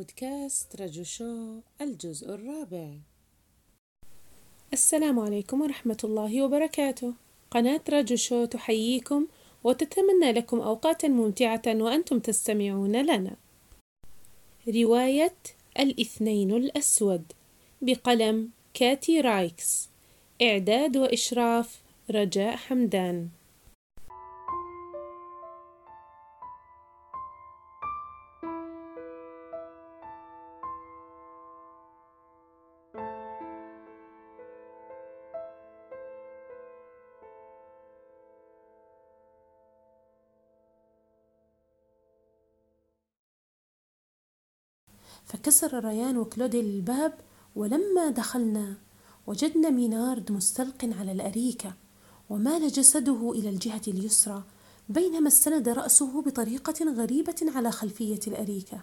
بودكاست رجو شو الجزء الرابع. السلام عليكم ورحمة الله وبركاته. قناة رجو شو تحييكم وتتمنى لكم أوقاتا ممتعة وأنتم تستمعون لنا. رواية الاثنين الأسود بقلم كاتي رايكس. إعداد وإشراف رجاء حمدان. فكسر ريان وكلودي الباب ولما دخلنا وجدنا مينارد مستلق على الأريكة ومال جسده إلى الجهة اليسرى بينما استند رأسه بطريقة غريبة على خلفية الأريكة.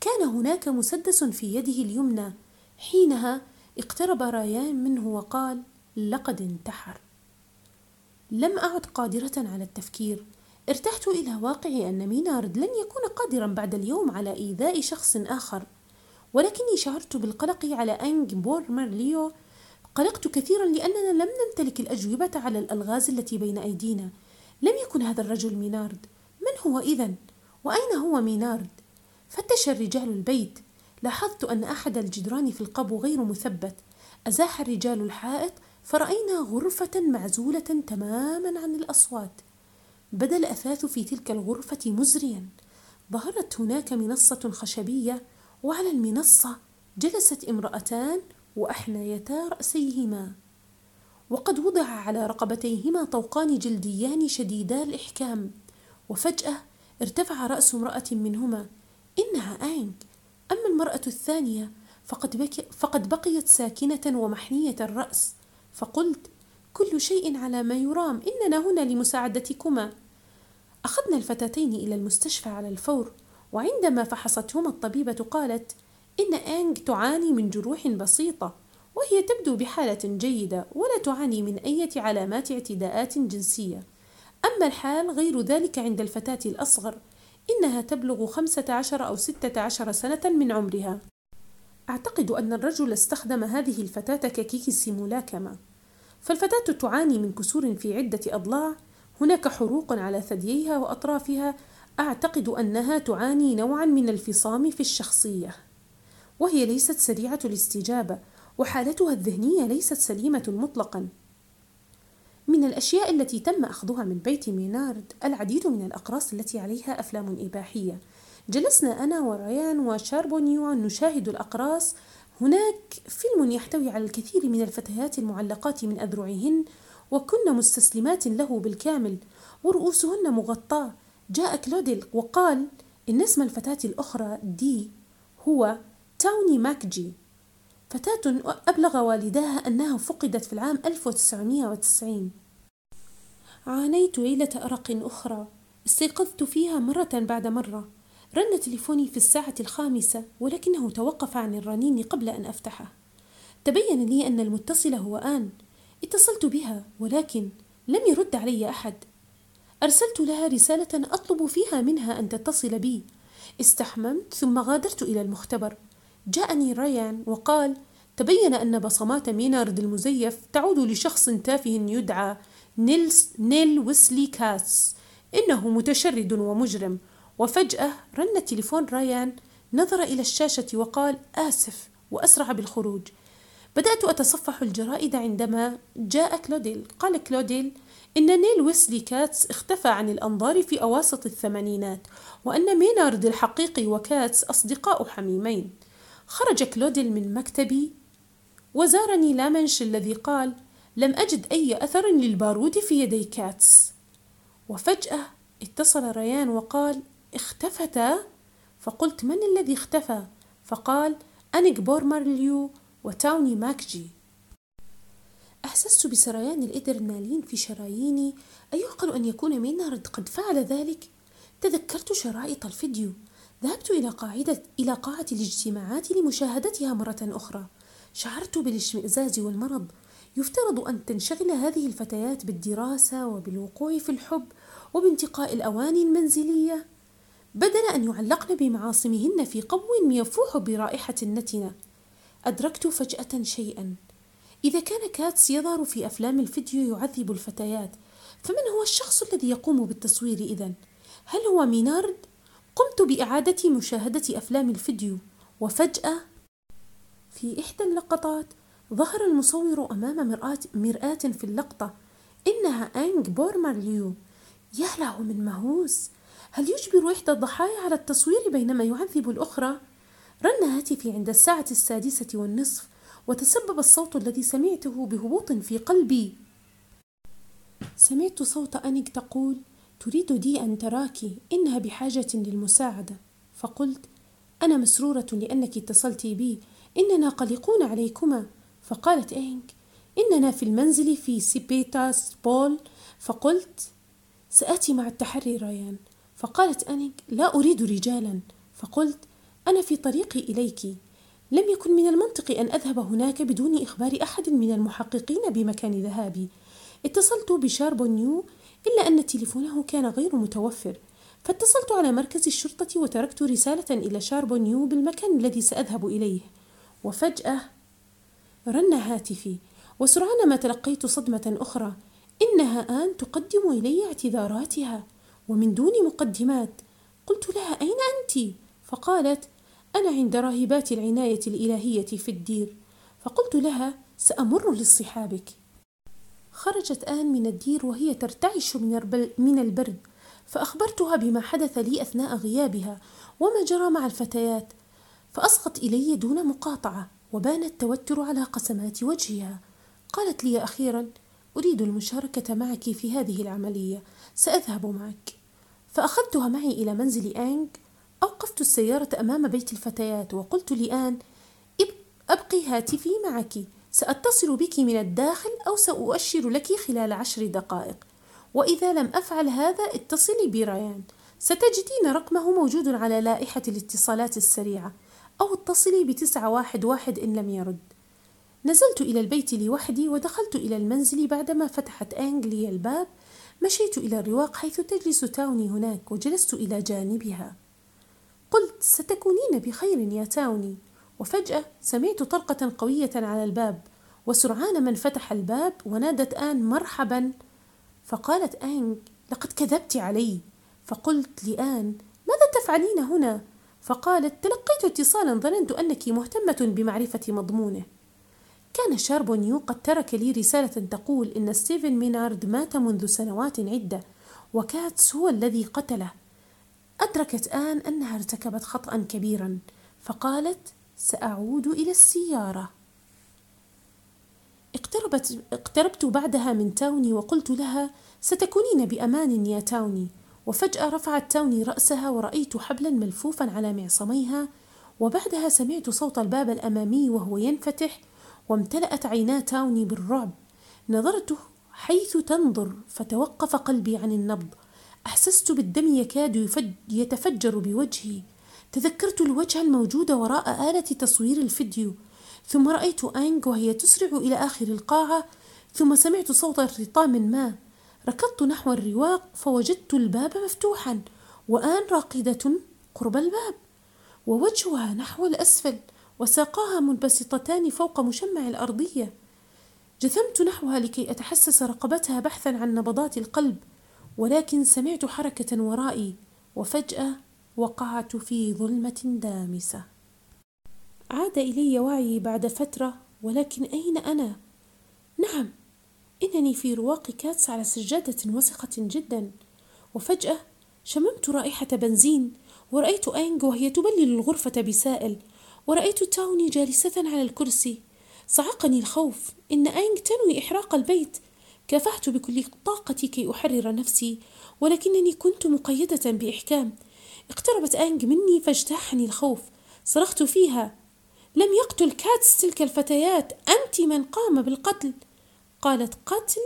كان هناك مسدس في يده اليمنى. حينها اقترب ريان منه وقال لقد انتحر. لم أعد قادرة على التفكير ارتحت إلى واقع أن مينارد لن يكون قادرا بعد اليوم على إيذاء شخص آخر. ولكني شعرت بالقلق على أنيك بورمارليو. قلقت كثيرا لأننا لم نمتلك الأجوبة على الألغاز التي بين أيدينا. لم يكن هذا الرجل مينارد. من هو إذن؟ وأين هو مينارد؟ فتش الرجال البيت. لاحظت أن أحد الجدران في القبو غير مثبت. أزاح الرجال الحائط فرأينا غرفة معزولة تماما عن الأصوات. بدا الأثاث في تلك الغرفة مزريا. ظهرت هناك منصة خشبية وعلى المنصة جلست امرأتان وأحنيتا رأسيهما. وقد وضع على رقبتيهما طوقان جلديان شديدا الإحكام. وفجأة ارتفع رأس امرأة منهما. إنها آينغ أما المرأة الثانية فقد, بك فقد بقيت ساكنة ومحنية الرأس. فقلت كل شيء على ما يرام. إننا هنا لمساعدتكما. أخذنا الفتاتين إلى المستشفى على الفور وعندما فحصتهما الطبيبة قالت إن أنج تعاني من جروح بسيطة وهي تبدو بحالة جيدة ولا تعاني من أي علامات اعتداءات جنسية. أما الحال غير ذلك عند الفتاة الأصغر إنها تبلغ خمسة عشر أو ستة عشر سنة من عمرها. أعتقد أن الرجل استخدم هذه الفتاة ككيس ملاكمة. فالفتاة تعاني من كسور في عدة أضلاع هناك حروق على ثدييها وأطرافها. أعتقد أنها تعاني نوعا من الفصام في الشخصية وهي ليست سريعة الاستجابة وحالتها الذهنية ليست سليمة مطلقا. من الأشياء التي تم أخذها من بيت مينارد العديد من الأقراص التي عليها أفلام إباحية. جلسنا أنا وريان وشاربونيو نشاهد الأقراص. هناك فيلم يحتوي على الكثير من الفتيات المعلقات من أذرعهن وكن مستسلمات له بالكامل. ورؤوسهن مغطاة جاء كلوديل وقال إن اسم الفتاة الأخرى دي هو تاوني ماكجي. فتاة أبلغ والداها أنها فقدت في العام 1990 عانيت ليلة أرق أخرى. استيقظت فيها مرة بعد مرة. رن تليفوني في الساعة الخامسة ولكنه توقف عن الرنين قبل أن أفتحه. تبين لي أن المتصل هو آن. اتصلت بها ولكن لم يرد علي أحد. أرسلت لها رسالة أطلب فيها منها أن تتصل بي. استحممت ثم غادرت إلى المختبر. جاءني ريان وقال تبين أن بصمات مينارد المزيف تعود لشخص تافه يدعى نيلز نيل ويسلي كاتس إنه متشرد ومجرم. وفجأة رن تليفون ريان نظر إلى الشاشة وقال آسف وأسرع بالخروج. بدأت أتصفح الجرائد عندما جاء كلوديل. قال كلوديل إن نيل ويسلي كاتس اختفى عن الأنظار في أواسط الثمانينات وأن مينارد الحقيقي وكاتس أصدقاء حميمين. خرج كلوديل من مكتبي وزارني لامنش الذي قال لم أجد أي أثر للبارود في يدي كاتس. وفجأة اتصل ريان وقال اختفتا فقلت من الذي اختفى؟ فقال أنيك بورمارليو. وتاوني ماكجي. أحسست بسريان الإدرنالين في شراييني. أيعقل أن يكون مينارد قد فعل ذلك؟ تذكرت شرائط الفيديو. ذهبت إلى قاعدة إلى قاعة الاجتماعات لمشاهدتها مرة أخرى. شعرت بالاشمئزاز والمرض. يفترض أن تنشغل هذه الفتيات بالدراسة وبالوقوع في الحب وبانتقاء الأواني المنزلية. بدل أن يعلقن بمعاصمهن في قبو يفوح برائحة نتنة أدركت فجأة شيئا إذا كان كاتس يظهر في أفلام الفيديو يعذب الفتيات فمن هو الشخص الذي يقوم بالتصوير إذن؟ هل هو مينارد؟ قمت بإعادة مشاهدة أفلام الفيديو وفجأة في إحدى اللقطات ظهر المصور أمام مرآة, مرآة في اللقطة إنها أنيك بورمارليو يا له من مهووس هل يجبر إحدى الضحايا على التصوير بينما يعذب الأخرى؟ رن هاتفي عند الساعة السادسة والنصف وتسبب الصوت الذي سمعته بهبوط في قلبي. سمعت صوت أنيك تقول تريد دي أن تراك إنها بحاجة للمساعدة. فقلت أنا مسرورة لأنك اتصلت بي إننا قلقون عليكما. فقالت إنك إننا في المنزل في سيباستوبول فقلت سآتي مع التحري ريان فقالت أنيك لا أريد رجالا. فقلت أنا في طريقي إليك. لم يكن من المنطق أن أذهب هناك بدون إخبار أحد من المحققين بمكان ذهابي. اتصلت بشاربونيو إلا أن تليفونه كان غير متوفر. فاتصلت على مركز الشرطة وتركت رسالة إلى شاربونيو بالمكان الذي سأذهب إليه. وفجأة رن هاتفي. وسرعان ما تلقيت صدمة أخرى. إنها آن تقدم إلي اعتذاراتها. ومن دون مقدمات. قلت لها أين أنت؟ فقالت أنا عند راهبات العناية الإلهية في الدير. فقلت لها سأمر لاصطحابك. خرجت آن من الدير وهي ترتعش من البرد. فأخبرتها بما حدث لي أثناء غيابها وما جرى مع الفتيات. فأصغت إلي دون مقاطعة وبان التوتر على قسمات وجهها. قالت لي أخيرا أريد المشاركة معك في هذه العملية سأذهب معك. فأخذتها معي إلى منزل أنج أوقفت السيارة أمام بيت الفتيات وقلت لآن أبقي هاتفي معك. سأتصل بك من الداخل أو سأؤشر لك خلال عشر دقائق. وإذا لم أفعل هذا اتصلي بريان. ستجدين رقمه موجود على لائحة الاتصالات السريعة. أو اتصلي بتسعة واحد واحد إن لم يرد. نزلت إلى البيت لوحدي ودخلت إلى المنزل بعدما فتحت أنج لي الباب. مشيت إلى الرواق حيث تجلس تاوني هناك وجلست إلى جانبها. قلت ستكونين بخير يا تاوني. وفجأة سمعت طرقة قوية على الباب وسرعان ما فتح الباب ونادت آن مرحبا. فقالت آن لقد كذبت علي. فقلت لآن ماذا تفعلين هنا؟ فقالت تلقيت اتصالا ظننت أنك مهتمة بمعرفة مضمونه. كان شاربونيو قد ترك لي رسالة تقول إن ستيفن مينارد مات منذ سنوات عدة وكاتس هو الذي قتله. أدركت آن أنها ارتكبت خطأ كبيرا فقالت سأعود إلى السيارة. اقتربت اقتربت بعدها من تاوني وقلت لها ستكونين بأمان يا تاوني. وفجأة رفعت تاوني رأسها ورأيت حبلا ملفوفا على معصميها وبعدها سمعت صوت الباب الأمامي وهو ينفتح وامتلأت عينا تاوني بالرعب. نظرت حيث تنظر فتوقف قلبي عن النبض أحسست بالدم يكاد يتفجر بوجهي. تذكرت الوجه الموجود وراء آلة تصوير الفيديو ثم رأيت أنج وهي تسرع إلى آخر القاعة ثم سمعت صوت ارتطام ما. ركضت نحو الرواق فوجدت الباب مفتوحا وآن راقدة قرب الباب ووجهها نحو الأسفل وساقاها منبسطتان فوق مشمع الأرضية. جثمت نحوها لكي أتحسس رقبتها بحثا عن نبضات القلب. ولكن سمعت حركة ورائي وفجأة وقعت في ظلمة دامسة. عاد إلي وعيي بعد فترة ولكن أين أنا؟ نعم إنني في رواق كاتس على سجادة وسخة جدا. وفجأة شممت رائحة بنزين ورأيت أينغ وهي تبلل الغرفة بسائل. ورأيت تاوني جالسة على الكرسي. صعقني الخوف إن أينغ تنوي إحراق البيت. كافحت بكل طاقتي كي أحرر نفسي ولكنني كنت مقيدة بإحكام. اقتربت أنج مني فاجتاحني الخوف. صرخت فيها لم يقتل كاتس تلك الفتيات أنت من قام بالقتل. قالت قتل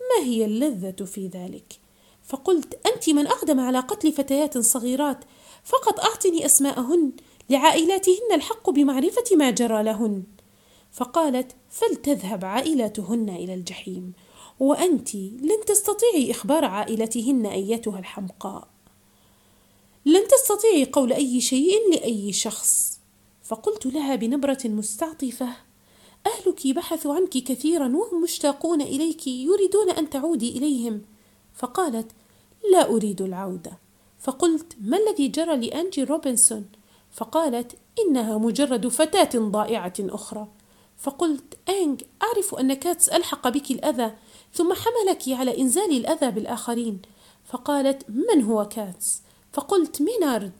ما هي اللذة في ذلك؟ فقلت أنت من أقدم على قتل فتيات صغيرات فقط أعطني أسماءهن لعائلاتهن الحق بمعرفة ما جرى لهن. فقالت فلتذهب عائلاتهن إلى الجحيم. وأنت لن تستطيعي إخبار عائلتهن أيتها الحمقاء. لن تستطيعي قول أي شيء لأي شخص. فقلت لها بنبرة مستعطفة أهلك بحثوا عنك كثيرا وهم مشتاقون إليك يريدون أن تعودي إليهم. فقالت لا أريد العودة. فقلت ما الذي جرى لأنجي روبنسون؟ فقالت إنها مجرد فتاة ضائعة أخرى. فقلت أنج أعرف أن كاتس ألحق بك الأذى. ثم حملك على إنزال الأذى بالآخرين. فقالت من هو كاتس؟ فقلت مينارد.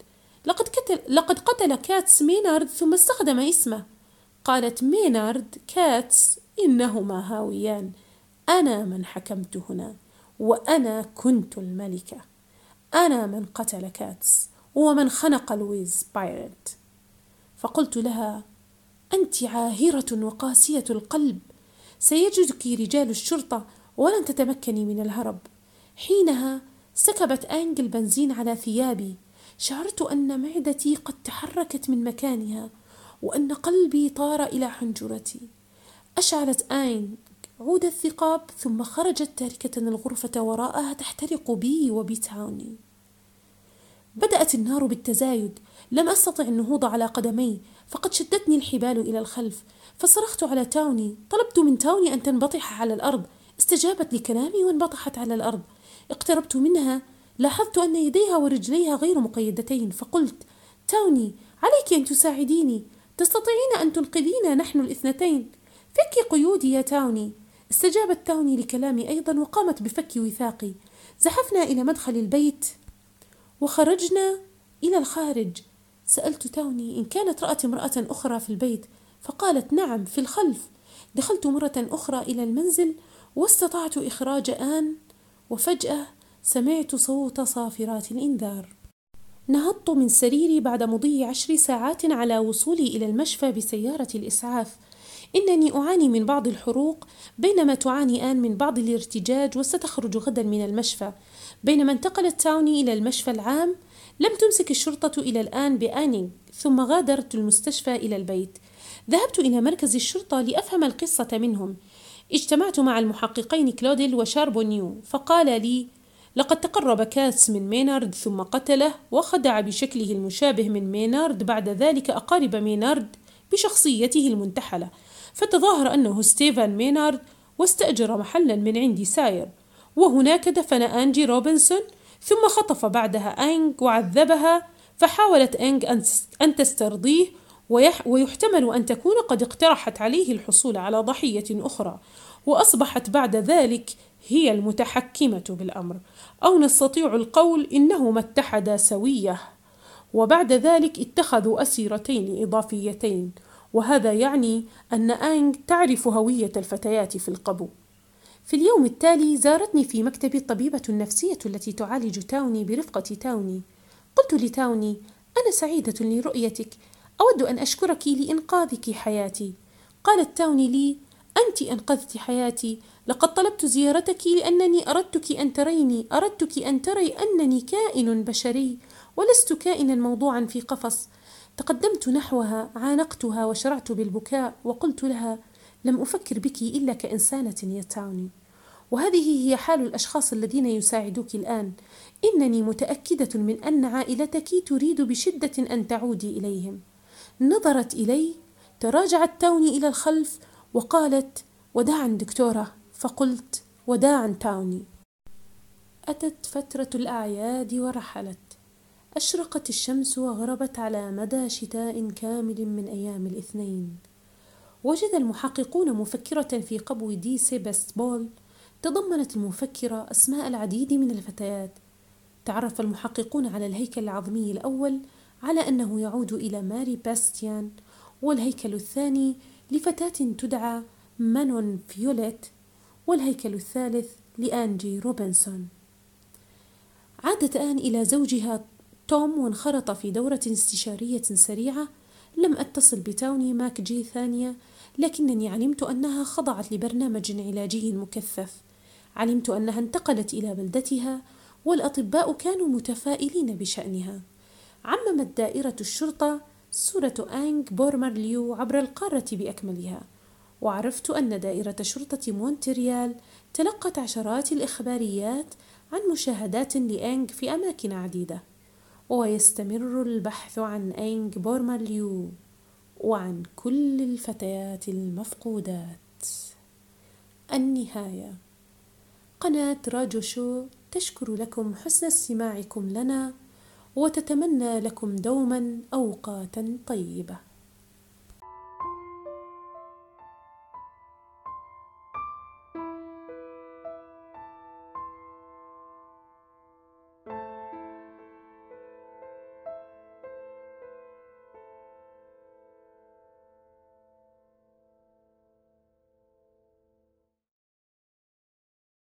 لقد قتل, لقد قتل كاتس مينارد ثم استخدم اسمه. قالت مينارد كاتس إنهما هاويان. أنا من حكمت هنا وأنا كنت الملكة. أنا من قتل كاتس ومن خنق لويز بايرت فقلت لها أنت عاهرة وقاسية القلب. سيجدك رجال الشرطة ولن تتمكني من الهرب. حينها سكبت أنج البنزين على ثيابي. شعرت أن معدتي قد تحركت من مكانها وأن قلبي طار إلى حنجرتي. أشعلت آينج عود الثقاب ثم خرجت تاركة الغرفة وراءها تحترق بي وبتاوني. بدأت النار بالتزايد. لم أستطع النهوض على قدمي فقد شدتني الحبال إلى الخلف. فصرخت على تاوني طلبت من تاوني أن تنبطح على الأرض. استجابت لكلامي وانبطحت على الأرض. اقتربت منها. لاحظت أن يديها ورجليها غير مقيدتين. فقلت تاوني عليك أن تساعديني. تستطيعين أن تنقذينا نحن الاثنتين؟ فكي قيودي يا تاوني استجابت تاوني لكلامي أيضا وقامت بفك وثاقي. زحفنا إلى مدخل البيت وخرجنا إلى الخارج. سألت تاوني إن كانت رأت امرأة أخرى في البيت فقالت نعم في الخلف. دخلت مرة أخرى إلى المنزل واستطعت إخراج آن وفجأة سمعت صوت صافرات الإنذار. نهضت من سريري بعد مضي عشر ساعات على وصولي إلى المشفى بسيارة الإسعاف. إنني أعاني من بعض الحروق بينما تعاني آن من بعض الارتجاج وستخرج غدا من المشفى. بينما انتقلت تاوني إلى المشفى العام لم تمسك الشرطة إلى الآن بآنينغ ثم غادرت المستشفى إلى البيت. ذهبت إلى مركز الشرطة لأفهم القصة منهم. اجتمعت مع المحققين كلوديل وشاربونيو فقال لي لقد تقرب كاتس من مينارد ثم قتله وخدع بشكله المشابه من مينارد بعد ذلك أقارب مينارد بشخصيته المنتحلة فتظاهر أنه ستيفان مينارد واستأجر محلا من عند ساير وهناك دفن أنجي روبنسون ثم خطف بعدها أنج وعذبها فحاولت أنج أن تسترضيه ويحتمل أن تكون قد اقترحت عليه الحصول على ضحية أخرى وأصبحت بعد ذلك هي المتحكمة بالأمر أو نستطيع القول إنهما اتحدا سوية. وبعد ذلك اتخذوا أسيرتين إضافيتين وهذا يعني أن أنج تعرف هوية الفتيات في القبو. في اليوم التالي زارتني في مكتبي الطبيبة النفسية التي تعالج تاوني برفقة تاوني. قلت لتاوني أنا سعيدة لرؤيتك أود أن أشكرك لإنقاذك حياتي. قالت تاوني لي أنت أنقذت حياتي. لقد طلبت زيارتك لأنني أردتك أن تريني أردتك أن تري أنني كائن بشري ولست كائنا موضوعا في قفص. تقدمت نحوها عانقتها وشرعت بالبكاء وقلت لها لم أفكر بك إلا كإنسانة يا تاوني وهذه هي حال الأشخاص الذين يساعدوك الآن. إنني متأكدة من أن عائلتك تريد بشدة أن تعودي إليهم. نظرت إلي تراجعت تاوني إلى الخلف وقالت وداعا دكتورة. فقلت وداعا تاوني. أتت فترة الأعياد ورحلت. أشرقت الشمس وغربت على مدى شتاء كامل من أيام الاثنين. وجد المحققون مفكرة في قبو دي سيبستبول تضمنت المفكرة أسماء العديد من الفتيات. تعرف المحققون على الهيكل العظمي الأول على أنه يعود إلى ماري باستيان والهيكل الثاني لفتاة تدعى مانون فيوليت والهيكل الثالث لآنجي روبنسون. عادت آن إلى زوجها توم وانخرط في دورة استشارية سريعة لم أتصل بتاوني ماك جي ثانية لكنني علمت أنها خضعت لبرنامج علاجي مكثف. علمت أنها انتقلت إلى بلدتها والأطباء كانوا متفائلين بشأنها. عممت دائرة الشرطة صورة أنج بورمرليو عبر القارة بأكملها. وعرفت أن دائرة شرطة مونتريال تلقت عشرات الإخباريات عن مشاهدات لأنج في أماكن عديدة. ويستمر البحث عن أينج بورماليو وعن كل الفتيات المفقودات. النهاية. قناة راجو شو تشكر لكم حسن استماعكم لنا. وتتمنى لكم دوما أوقاتا طيبة.